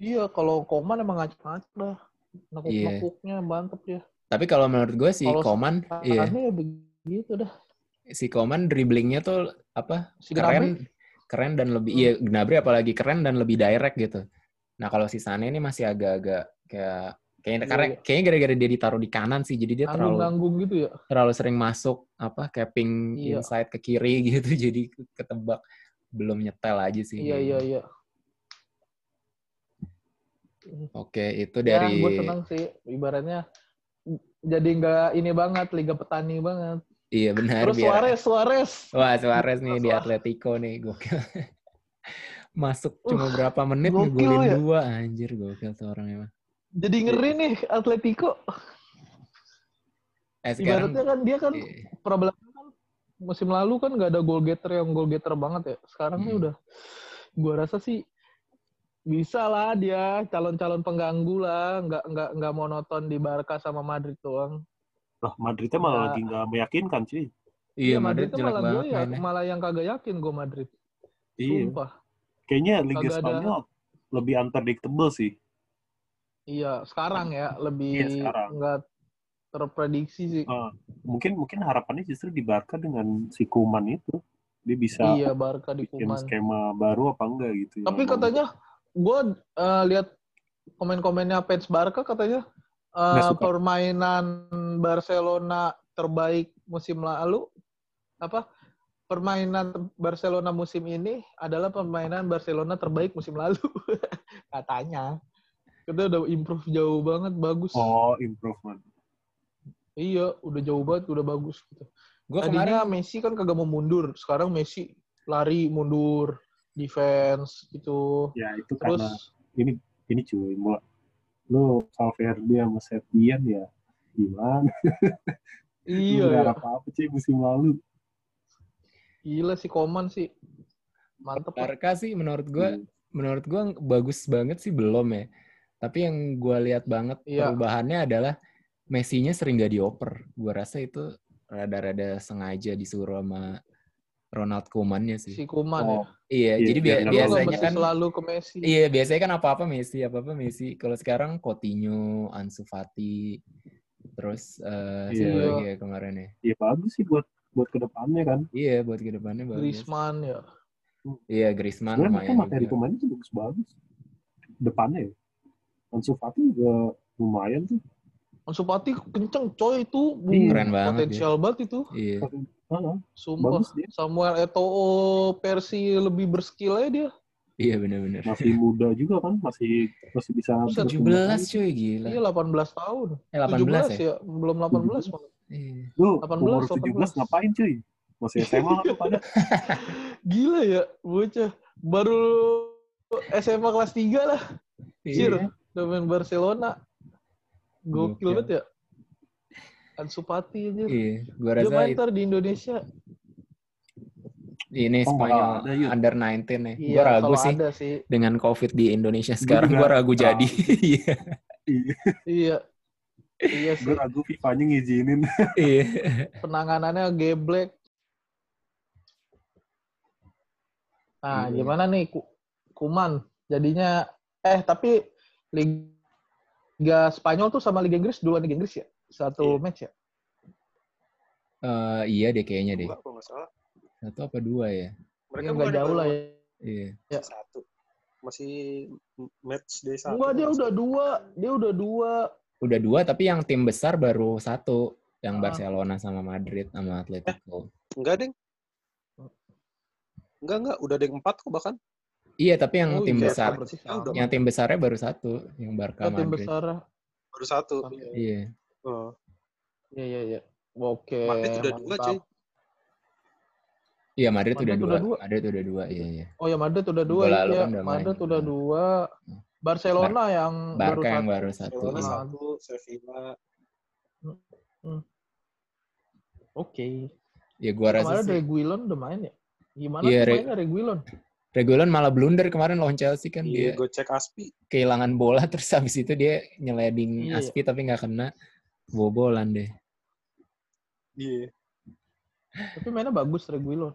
Iya, kalau Koman emang ngacak-ngacak dah. Iya. Nekuk-nekuknya mantep dia. Tapi kalau menurut gue si Kalau Koman, iya ya begitu dah. si Koman dribblingnya tuh apa Si keren, keren dan lebih iya Gnabry apalagi keren dan lebih direct gitu. Nah kalau si Sane ini masih agak-agak kayak kayaknya Iya, karena iya. kayaknya gara-gara dia ditaruh di kanan sih jadi dia terlalu Nanggung-nanggung gitu ya. terlalu sering masuk apa capping Iya. inside ke kiri gitu jadi ketebak belum nyetel aja sih. Iya, iya, iya. Oke, itu Ya, dari gue seneng sih. Ibaratnya jadi nggak ini banget, Liga Petani banget. Iya benar Terus biar Suarez, Suarez. Wah, Suarez nih di Suarez. Atletico nih, gokil. Masuk Uh, cuma berapa menit gokil ngegolin ya. dua, anjir gokil tuh orang emang. Jadi ngeri nih Atletico. Eh sekarang Ibaratnya kan dia kan iya, problemnya kan musim lalu kan nggak ada goal getter yang goal getter banget ya. Sekarang nih Hmm. udah gua rasa sih bisa lah dia calon-calon pengganggu lah, nggak nggak nggak monoton di Barca sama Madrid doang. Lah, Madridnya malah Ya. lagi nggak meyakinkan, cuy. iya Madrid tuh jelek malah banget gue ya, mainnya. malah yang kagak yakin gue Madrid. Iya. Sumpah. Kayaknya Liga Kagak ada- Spanyol lebih unpredictable sih. Iya, sekarang ya lebih Iya, sekarang. nggak terprediksi sih. Eh, mungkin mungkin harapannya justru di Barca dengan si Kuman itu dia bisa iya, Barca di bikin Kuman. skema baru apa enggak gitu. Tapi Yang- katanya gue lihat komen-komennya fans Barca katanya eh, suka. permainan Barcelona terbaik musim lalu apa permainan Barcelona musim ini adalah permainan Barcelona terbaik musim lalu katanya kita udah improve jauh banget bagus oh improvement. iya udah jauh banget udah bagus gitu Gue tadinya kemarin Messi kan kagak mau mundur sekarang Messi lari mundur defense gitu Ya itu terus karena ini ini cuy mulai lu Valverde sama Setien ya gimana? iya Lu ya. nggak apa-apa cuy musim lalu. Gila sih Koman sih. Mantep. Barca sih menurut gue Hmm. menurut gua bagus banget sih belum ya. Tapi yang gue lihat banget Iya. perubahannya adalah Messi-nya sering gak dioper. Gue rasa itu rada-rada sengaja disuruh sama Ronald Koeman-nya sih. Si Kuman ya. Iya, Iya, jadi nggak Lu nggak biasanya kan selalu ke Messi. Iya, biasanya kan apa-apa Messi, apa-apa Messi. Kalau sekarang Coutinho, Ansu Fati, terus eh Iya. siapa lagi ya kemarin ya? ya bagus sih buat buat ke depannya kan. Iya, buat ke depannya bagus. Griezmann ya. Iya, Griezmann Sebenarnya lumayan materi juga. pemainnya tuh bagus-bagus. Depannya ya. Ansu Fati juga lumayan tuh. Ansu Fati kenceng coy itu. Bu, Iya, keren banget Potensial banget itu. Iya, Ah, Sumpah. bagus dia. Samuel Eto'o versi lebih berskill aja dia. iya benar-benar. Masih muda juga kan, masih masih bisa Buset, berkembang 17 lagi. cuy, gila. Iya 18 tahun. Eh 18 17 ya? ya? Belum 18 malah. Iya. Lu 18, umur 17 ngapain cuy? Masih SMA lu pada? Gila ya, bocah. Baru SMA kelas 3 lah. Sir, Iya. udah main Barcelona. Gokil Gokil. banget ya. Ansu Fati aja. Iya, gua Dia rasa main it- ntar di Indonesia. ini Oh, Spanyol ada, under 19 nih. Iya, Gua ragu sih ada sih. dengan COVID di Indonesia sekarang gua ragu jadi. Iya. Iya, Iya. Iya gue sih. ragu FIFA-nya ngizinin. Iya. Penanganannya geblek. Nah, Iya. gimana nih Ku- Kuman? Jadinya eh tapi Liga Spanyol tuh sama Liga Inggris duluan Liga Inggris ya? Satu Iya. match ya? Eh, iya deh kayaknya deh. Dua kalau nggak salah. Satu apa dua ya? Mereka Iya, nggak jauh lah ya. Iya. ya. Satu. Masih match day satu. Enggak, dia udah dua. Dia udah dua. Udah dua tapi yang tim besar baru satu. Yang Ah. Barcelona sama Madrid sama Atletico. Enggak, Deng. Enggak, enggak. Udah ada yang empat kok bahkan. Iya, tapi yang Oh, tim iya, besar, yang tim besarnya baru satu, yang Barca tim Madrid. besar. Baru satu. Iya. Oh. Iya, iya, iya. Oke. Madrid udah dua, cuy. Iya, Madrid, udah, Madrid dua. udah dua. Madrid udah dua, iya, iya. Oh ya Madrid udah dua Minggu lalu ya. kan udah main. Madrid udah Hmm. dua. Barcelona yang baru Barca yang satu. baru satu. Barcelona iya. satu, Sevilla. Oke. Ya gua rasa Kemarin sih. Reguilon udah main ya? Gimana Iya, tuh Re- mainnya Reguilon? Reguilon malah blunder kemarin lawan Chelsea kan dia Iya, gue cek Aspi. kehilangan bola terus habis itu dia nyeleding Iya. Aspi tapi nggak kena bobolan deh. Iya. Tapi mainnya bagus Reguilon.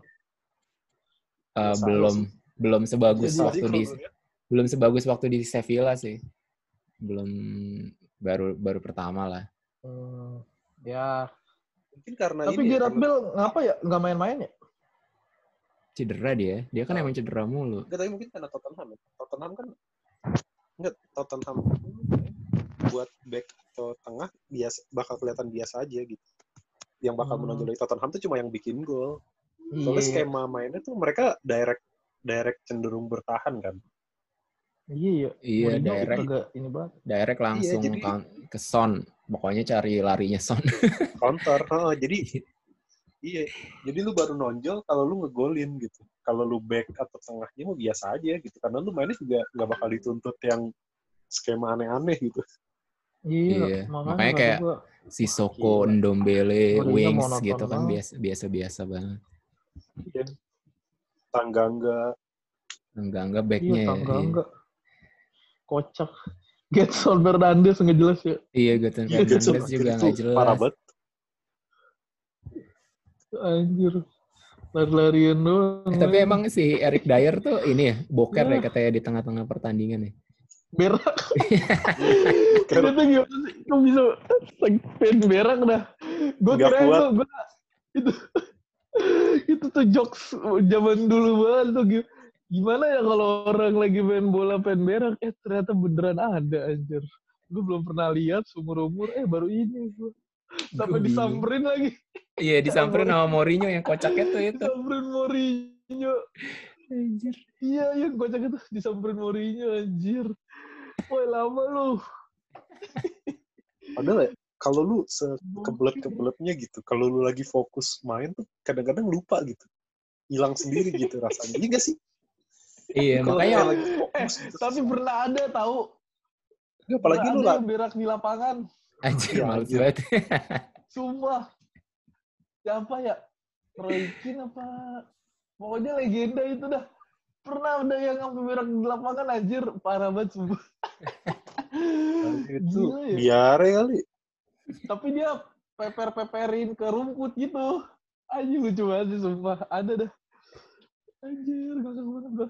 Eh, Biasa belum sih. belum sebagus Jadi- waktu Jadi di lihat, belum sebagus waktu di Sevilla sih. Belum baru baru pertama lah. Hmm, ya. mungkin karena Tapi ini ya, Gerard Bale ngapa ya nggak main-main ya? Cedera dia. Dia kan Oh. emang cedera mulu. Enggak, tapi mungkin karena Tottenham ya. Tottenham kan enggak Tottenham buat back atau tengah biasa bakal kelihatan biasa aja gitu. Yang bakal Hmm. menonjol dari Tottenham tuh cuma yang bikin gol. Soalnya Iya, skema mainnya tuh mereka direct direct cenderung bertahan kan. iya, iya. Iya, Mourinho direct. agak ini banget. Direct langsung jadi- kan- ke Son. Pokoknya cari larinya Son. Counter. Heeh, jadi iya. Jadi lu baru nonjol kalau lu ngegolin gitu. Kalau lu back atau tengahnya mah biasa aja gitu. Karena lu mainnya juga nggak bakal dituntut yang skema aneh-aneh gitu. Iya, Iya, makanya, makanya kayak gua, Sisoko, Gila. Ndombele, Wings gitu kan banget. biasa biasa biasa banget. Tangga enggak Enggak enggak iya, backnya ya. tangga Iya. Kocak. Getson Fernandes nggak jelas ya. iya Gutsen Iya, Getson Fernandes juga itu nggak jelas. Parah banget. Anjir. Lari-larian doang. Eh, tapi emang si Eric Dyer tuh ini ya boker ya Iya. katanya di tengah-tengah pertandingan ya. Berak. Dia tuh gimana sih? Kok bisa pengen berak dah. Gue kira itu, gua, itu, itu tuh jokes zaman dulu banget tuh. Gi- Gimana ya kalau orang lagi main bola pengen berak, eh ternyata beneran ada anjir. Gue belum pernah lihat seumur umur, eh baru ini gue. Sampai disamperin lagi. Iya disamperin sama Mourinho yang kocaknya tuh itu. Disamperin Mourinho. Anjir. Iya, yang kocak itu disamperin Mourinho anjir. Woi lama lu. Padahal ya, kalau lu sekebelet-kebeletnya gitu, kalau lu lagi fokus main tuh kadang-kadang lupa gitu. Hilang sendiri gitu rasanya. Iya gak sih? Iya Kalau makanya lagi Eh, fokus gitu. tapi pernah ada tahu. Nggak, apalagi Pernah lu lah. berak di lapangan. anjir males anjir. banget. Sumpah. Siapa ya? Roy Keane apa? Pokoknya legenda itu dah. Pernah ada yang sampai berak di lapangan anjir. Parah banget sumpah. Itu ya. biare kali. Tapi dia peper-peperin ke rumput gitu. Anjir lucu banget sih sumpah. Ada dah. Anjir, gak usah banget gua.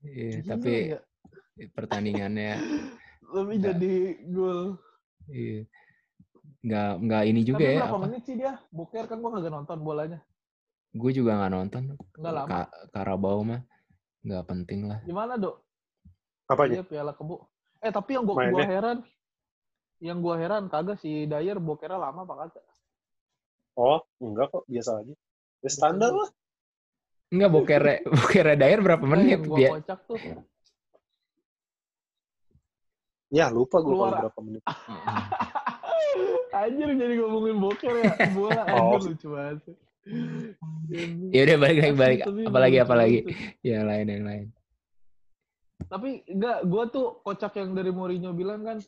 Iya, tapi ya. pertandingannya Tapi Nggak. jadi gol. iya. nggak nggak ini juga Tapi ya. berapa apa. menit sih dia? Boker kan gua kagak nonton bolanya. Gue juga nggak nonton. Nggak lama. Ka- Karabau mah nggak penting lah. Gimana, Dok? Apanya? Iya, piala kebo. Eh, tapi yang gua, gua heran, yang gua heran kagak si Dyer bokernya lama apa kagak? Oh, enggak kok. Biasa aja. Ya standar lah. Enggak bokernya bokernya Dyer berapa Eh, menit? Biar, kocak tuh. Ya, lupa gue kalau berapa menit. Anjir jadi ngomongin boker ya. Bola Oh. anjir lucu banget. Ya udah balik lagi balik. Apalagi apalagi yang lain yang lain. Tapi enggak, gua tuh kocak yang dari Mourinho bilang kan,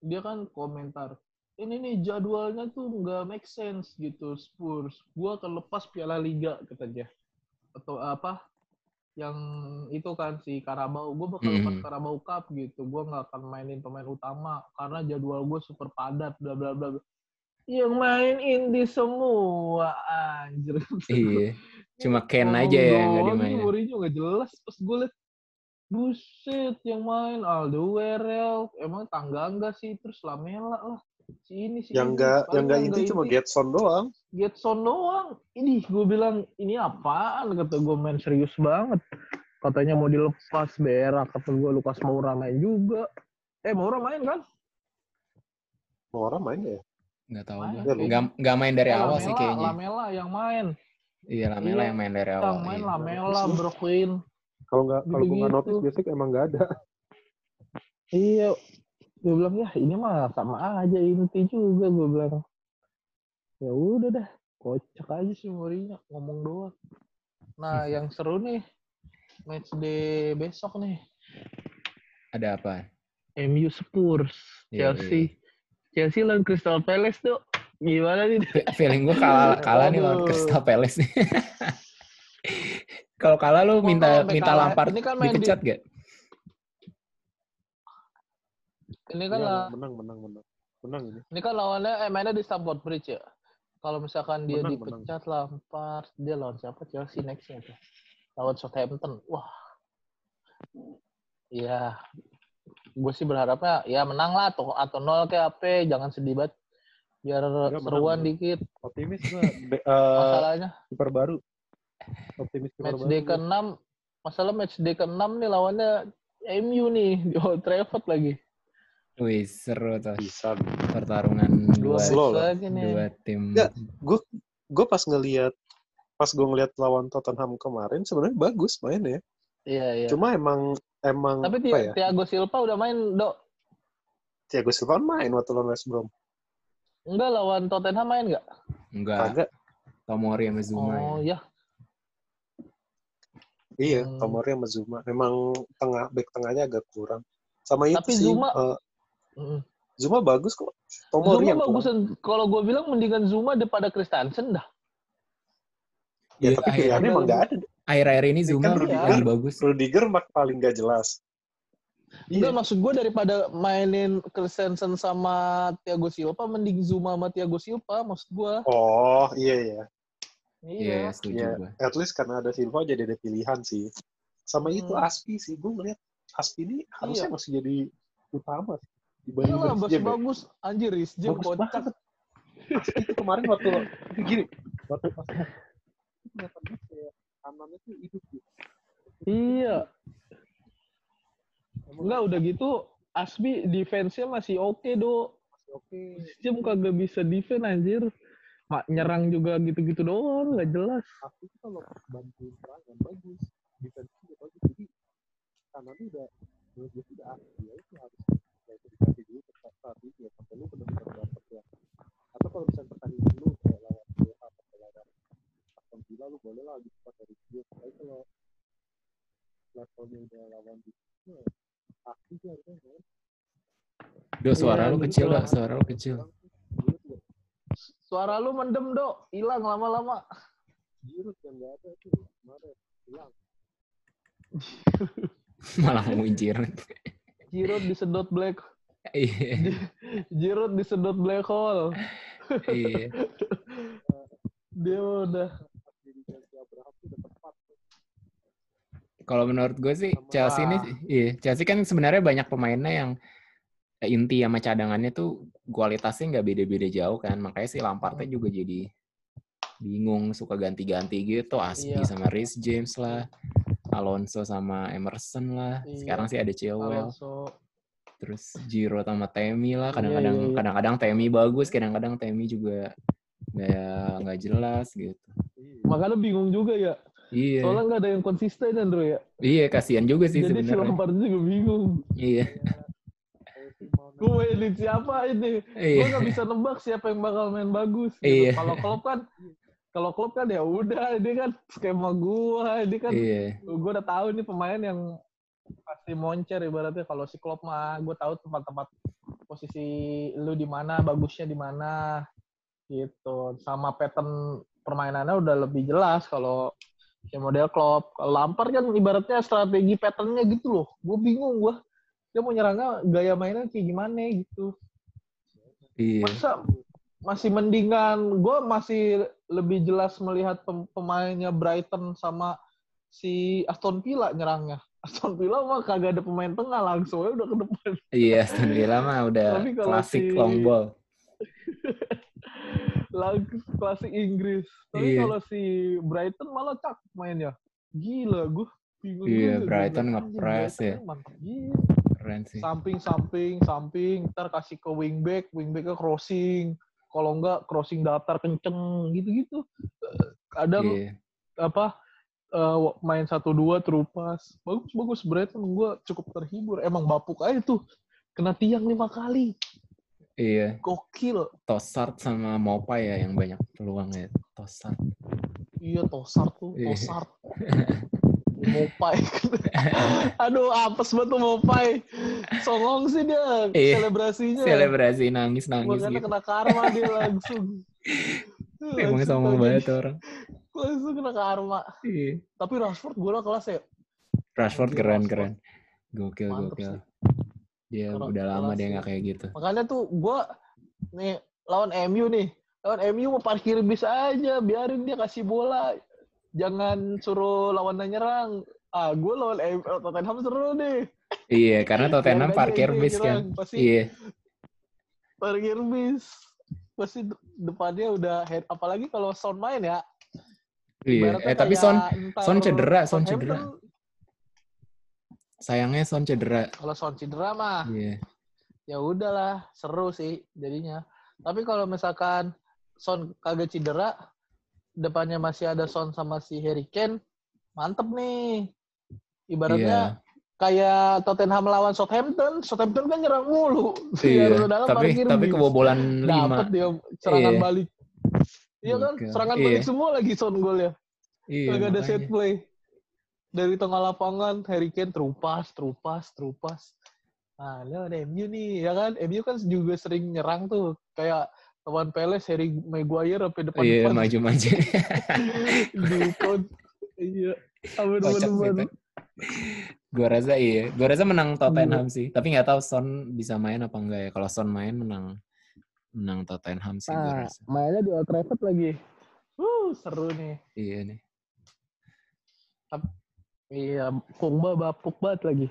dia kan komentar, ini nih jadwalnya tuh nggak make sense gitu Spurs. Gua akan lepas Piala Liga kata dia. Atau apa? Yang itu kan si Karabau, gue bakal lepas Mhm. Karabau Cup gitu. Gua nggak akan mainin pemain utama karena jadwal gue super padat, bla bla bla. Yang main Indi semua anjir. Iya. Cuma Ken aja ya yang nggak dimainin. Mourinho nggak jelas. Pas gue liat, buset yang main Alderweireld. Emang tangga enggak sih? Terus Lamela lah. Si ini si Yang enggak yang enggak inti cuma Getson doang. Getson doang. Ini gue bilang, ini apaan? Kata gue main serius banget. Katanya mau dilepas berak. Kata gue Lukas Moura main juga. Eh Moura main kan? Mau orang main ya? Nggak tahu gue. Nggak nggak main dari awal sih kayaknya. Lamela yang main. Iya Lamela Iya. yang main dari awal. Yang main iya. Lamela, Brooklyn. Kalau nggak kalau gue nggak notice biasanya emang nggak ada. Iya, gue bilang ya ini mah sama aja inti juga gue bilang. Ya udah dah, kocak aja sih Mourinho ngomong doang. Nah, yang seru nih match day besok nih. Ada apa? MU Spurs, Iya, Chelsea. Chelsea lawan Crystal Palace tuh gimana nih? Fe- Feeling gue kalah kalah nih lawan. Crystal Palace nih. Kalau kalah lu minta sampai minta kalah, Lampard ini kan main di- dipecat gak? Ini kan Iya, lah, menang menang menang. Menang ini. ini kan lawannya eh, mainnya di Stamford Bridge ya. Kalau misalkan dia Menang, dipecat Lampard, dia lawan siapa? Chelsea nextnya tuh. Lawan Southampton. Wah. Iya. Gue sih berharapnya ya menang lah atau atau nol kayak apa, jangan sedih banget. Biar menang, seruan menang. dikit Optimis gue. Be- eh, masalahnya. kiper baru. Optimis keluar Match day baru. ke-6, masalah match day ke-6 nih lawannya MU nih di Old Trafford lagi. Wih, seru tuh. Bisa. Pertarungan Dua lagi nih. dua tim. Nggak. Gue pas ngelihat pas gue ngeliat lawan Tottenham kemarin sebenarnya bagus mainnya. Iya, iya. Cuma emang emang Tapi apa Ti- ya? Thiago Silva udah main, Dok. Thiago Silva main waktu lawan West Brom. Enggak lawan Tottenham main nggak? Enggak, Kagak. Tomori sama Zuma Oh, ya. ya. Iya, Hmm. Tomori sama Zuma. Memang tengah back tengahnya agak kurang. Sama itu Tapi sih. Zuma- Mm. Zuma bagus kok. Tomori Zuma yang kurang. bagusan kalau gue bilang mendingan Zuma daripada Christensen dah. Ya, Iya, tapi akhir- pilihannya emang nggak ada. Akhir-akhir ini Ini Zuma kan Rudiger. lagi bagus. Rudiger mak paling nggak jelas. Enggak Iya. maksud gue daripada mainin Christensen sama Thiago Silva mending Zuma sama Thiago Silva maksud gue. Oh, iya iya. Iya, setuju Iya. gua. At least karena ada Silva jadi ada pilihan sih. Sama itu Hmm. Aspi sih. Gue ngeliat Aspi ini harusnya Iya. masih jadi utama sih. Dibanding Iyalah bagus ya. bagus anjir Riz Jam Bagus kocak. banget. Aspi itu kemarin waktu itu gini. Waktu pas itu banget kanannya tuh hidup gitu. Iya. Enggak udah gitu Asbi defense-nya masih oke do. masih oke. Jam kagak bisa defense anjir. Mak nyerang juga gitu-gitu doang, nggak jelas. Aspi itu kalau bantuin serangan bagus. Defense juga bagus. Jadi kanannya udah menurut gue udah Aspi ya itu harus ya itu dikasih dulu ini ya sampai lu benar-benar dapat ya. Atau kalau misalnya pertandingan lu kayak lawan Boca atau lawan Aston Villa lu boleh lah lebih cepat dari dia. Tapi kalau levelnya udah lawan di ya, Aspi sih harusnya kan. Do, suara Iya, lu gitu kecil, lah. Dok. Suara lu kecil. Iya. Suara lu mendem do, hilang lama-lama. Giroud yang nggak ada tuh kemarin hilang. Malah muncir. Giroud disedot black, Iya. Giroud disedot black hole. Iya. Dia udah Jadi Chelsea Abraham tuh udah tepat tuh. Kalau menurut gue sih Chelsea ini, iya, Chelsea kan sebenarnya banyak pemainnya yang inti sama cadangannya tuh kualitasnya nggak beda-beda jauh kan. Makanya si Lampardnya juga jadi bingung, suka ganti-ganti gitu. Aspi Iya. sama Reece James lah, Alonso sama Emerson lah. Iya. Sekarang sih ada Chilwell, Alonso. terus Giroud sama Temi lah. Iya, Kadang-kadang iya, iya. kadang-kadang Temi bagus, kadang-kadang Temi juga nggak nggak jelas gitu. Iya. Makanya bingung juga ya. Iya, Soalnya nggak ada yang konsisten Andrew ya. iya kasihan juga sih Jadi si sebenarnya. Lampard juga bingung. Iya, Kayak si Gue edit siapa ini? Gue iya, nggak bisa nebak siapa yang bakal main bagus. Iya. Gitu. Kalau klub kan, kalau klub kan ya udah, ini kan skema gua, ini kan iya. gue udah tahu nih pemain yang pasti moncer ibaratnya kalau si klub mah gue tahu tempat-tempat posisi lu di mana bagusnya di mana gitu. Sama pattern permainannya udah lebih jelas kalau si model klub kalau Lampard kan ibaratnya strategi patternnya gitu loh. Gue bingung gue dia mau nyerangnya gaya mainnya kayak gimana gitu. Iya. masa masih mendingan gue masih lebih jelas melihat pem- pemainnya Brighton sama si Aston Villa nyerangnya. Aston Villa mah kagak ada pemain tengah langsung udah ke depan. Iya, Aston Villa mah udah klasik si- long ball. Langsung klasik Inggris tapi Iya. kalau si Brighton malah cak mainnya gila gue bingung Iya. Brighton nge-press anjing, ya. Mantap gila. Keren sih. samping samping samping ntar kasih ke wingback wingbacknya crossing kalau enggak crossing datar kenceng gitu-gitu Eh, kadang Iya. apa eh, main satu dua terupas bagus bagus Brighton gue cukup terhibur emang bapuk aja tuh kena tiang lima kali Iya. gokil Tosart sama Mopai ya yang banyak peluangnya. Tosart. iya tosart tuh Iya. tosart Mopai aduh apes banget tuh Mopai songong sih dia Iya. selebrasinya Selebrasi nangis-nangis gitu. kena karma dia langsung Emang tau banget orang. langsung kena karma Iya. tapi Rashford gue kelas ya Rashford Anjir, keren Rashford. keren. Gokil Mantep gokil. sih. Dia Keras- udah lama dia nggak kayak gitu. makanya tuh gue nih lawan MU nih lawan MU mau parkir bis aja biarin dia kasih bola jangan suruh lawannya nyerang ah gue lawan MU Tottenham seru nih Iya, karena Tottenham parkir bis kan. pasti Iya. parkir bis pasti de- depannya udah head apalagi kalau sound main ya Iya. Eh tapi Son Son cedera, Son cedera. Sayangnya Son cedera. Kalau Son cedera mah Iya. ya udahlah seru sih jadinya. Tapi kalau misalkan Son kagak cedera, depannya masih ada Son sama si Harry Kane, mantep nih. Iya. Ibaratnya kayak Tottenham lawan Southampton, Southampton kan nyerang mulu. Iya. Yang dalam Tapi tapi kebobolan Dapet 5. dia serangan Iya. balik. Iya kan, serangan Iya. balik semua lagi Son golnya. Iya. Kagak ada set play. Dari tengah lapangan, Harry Kane terupas, terupas, terupas. Nah, ada MU nih, ya kan? MU kan juga sering nyerang tuh. Kayak lawan Peles, Harry Maguire sampai Iya, depan-depan. maju-maju. Iya. Kocak sih depan-depan. itu. Gua rasa iya. Gua rasa menang Tottenham Iya. sih. Tapi nggak tahu Son bisa main apa enggak ya. Kalau Son main menang menang Tottenham sih gua Nah, rasa. mainnya di Old Trafford lagi. Uh, seru nih. Iya nih. Iya, Pogba bapuk banget lagi.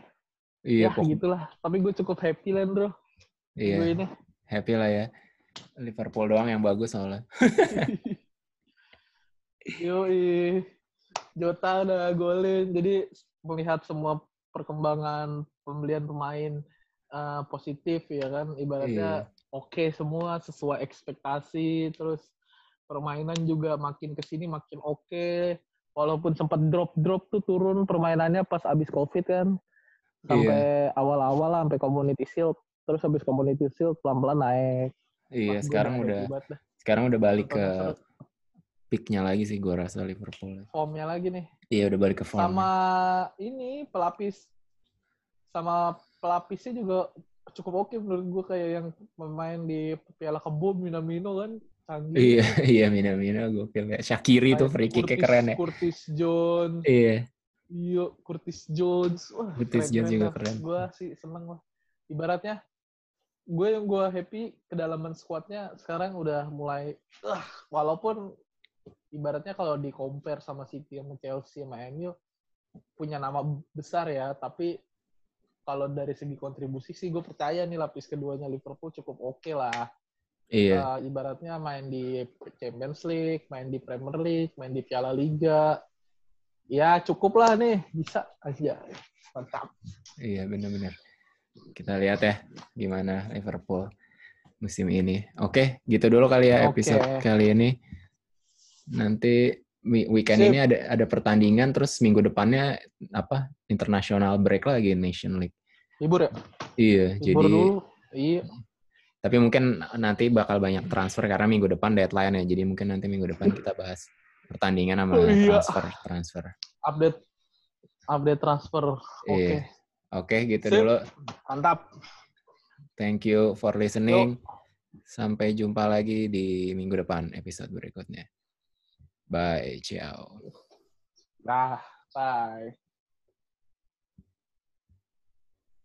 Iya, ya, pok- gitulah. Tapi gue cukup happy lah, bro. iya. Gue ini. Happy lah ya. Liverpool doang yang bagus soalnya. Yoi. Jota udah golin. Jadi melihat semua perkembangan pembelian pemain eh, positif ya kan. Ibaratnya Iya. oke semua sesuai ekspektasi. Terus permainan juga makin ke sini makin oke. Walaupun sempat drop-drop tuh turun permainannya pas abis COVID kan. Sampai awal-awal lah, sampai Community Shield. Terus habis Community Shield pelan-pelan naik. Iya, gua sekarang udah sekarang udah balik ke peak-nya lagi sih gua rasa Liverpool. formnya lagi nih. Iya, udah balik ke form. Sama ini pelapis sama pelapisnya juga cukup oke menurut gue kayak yang pemain di Piala Kebun Minamino kan Iya, iya Mina-Mina gokil ya. Shakiri tuh Kayak free kick keren ya. Curtis Jones. Iya. Iya, Curtis Jones. Wah, Curtis Jones juga keren. Gue sih seneng lah. Ibaratnya gue yang gue happy kedalaman squadnya sekarang udah mulai ah, walaupun ibaratnya kalau di compare sama City sama Chelsea sama MU punya nama besar ya tapi kalau dari segi kontribusi sih gue percaya nih lapis keduanya Liverpool cukup oke lah Iya. Uh, ibaratnya main di Champions League, main di Premier League, main di Piala Liga. Ya cukup lah nih, bisa aja. Mantap. Iya, benar-benar. Kita lihat ya gimana Liverpool musim ini. Oke, gitu dulu kali ya Oke. episode kali ini. Nanti weekend Sip. ini ada ada pertandingan terus minggu depannya apa? International break lagi Nation League. Libur ya? Iya, Libur jadi dulu. Iya. Tapi mungkin nanti bakal banyak transfer karena minggu depan deadline ya. Jadi mungkin nanti minggu depan kita bahas pertandingan sama Oh, iya. transfer transfer. Update update transfer. Oke. Iya. Oke, gitu Sip. dulu. Mantap. Thank you for listening. Sampai jumpa lagi di minggu depan episode berikutnya. Bye, ciao. Dah, bye.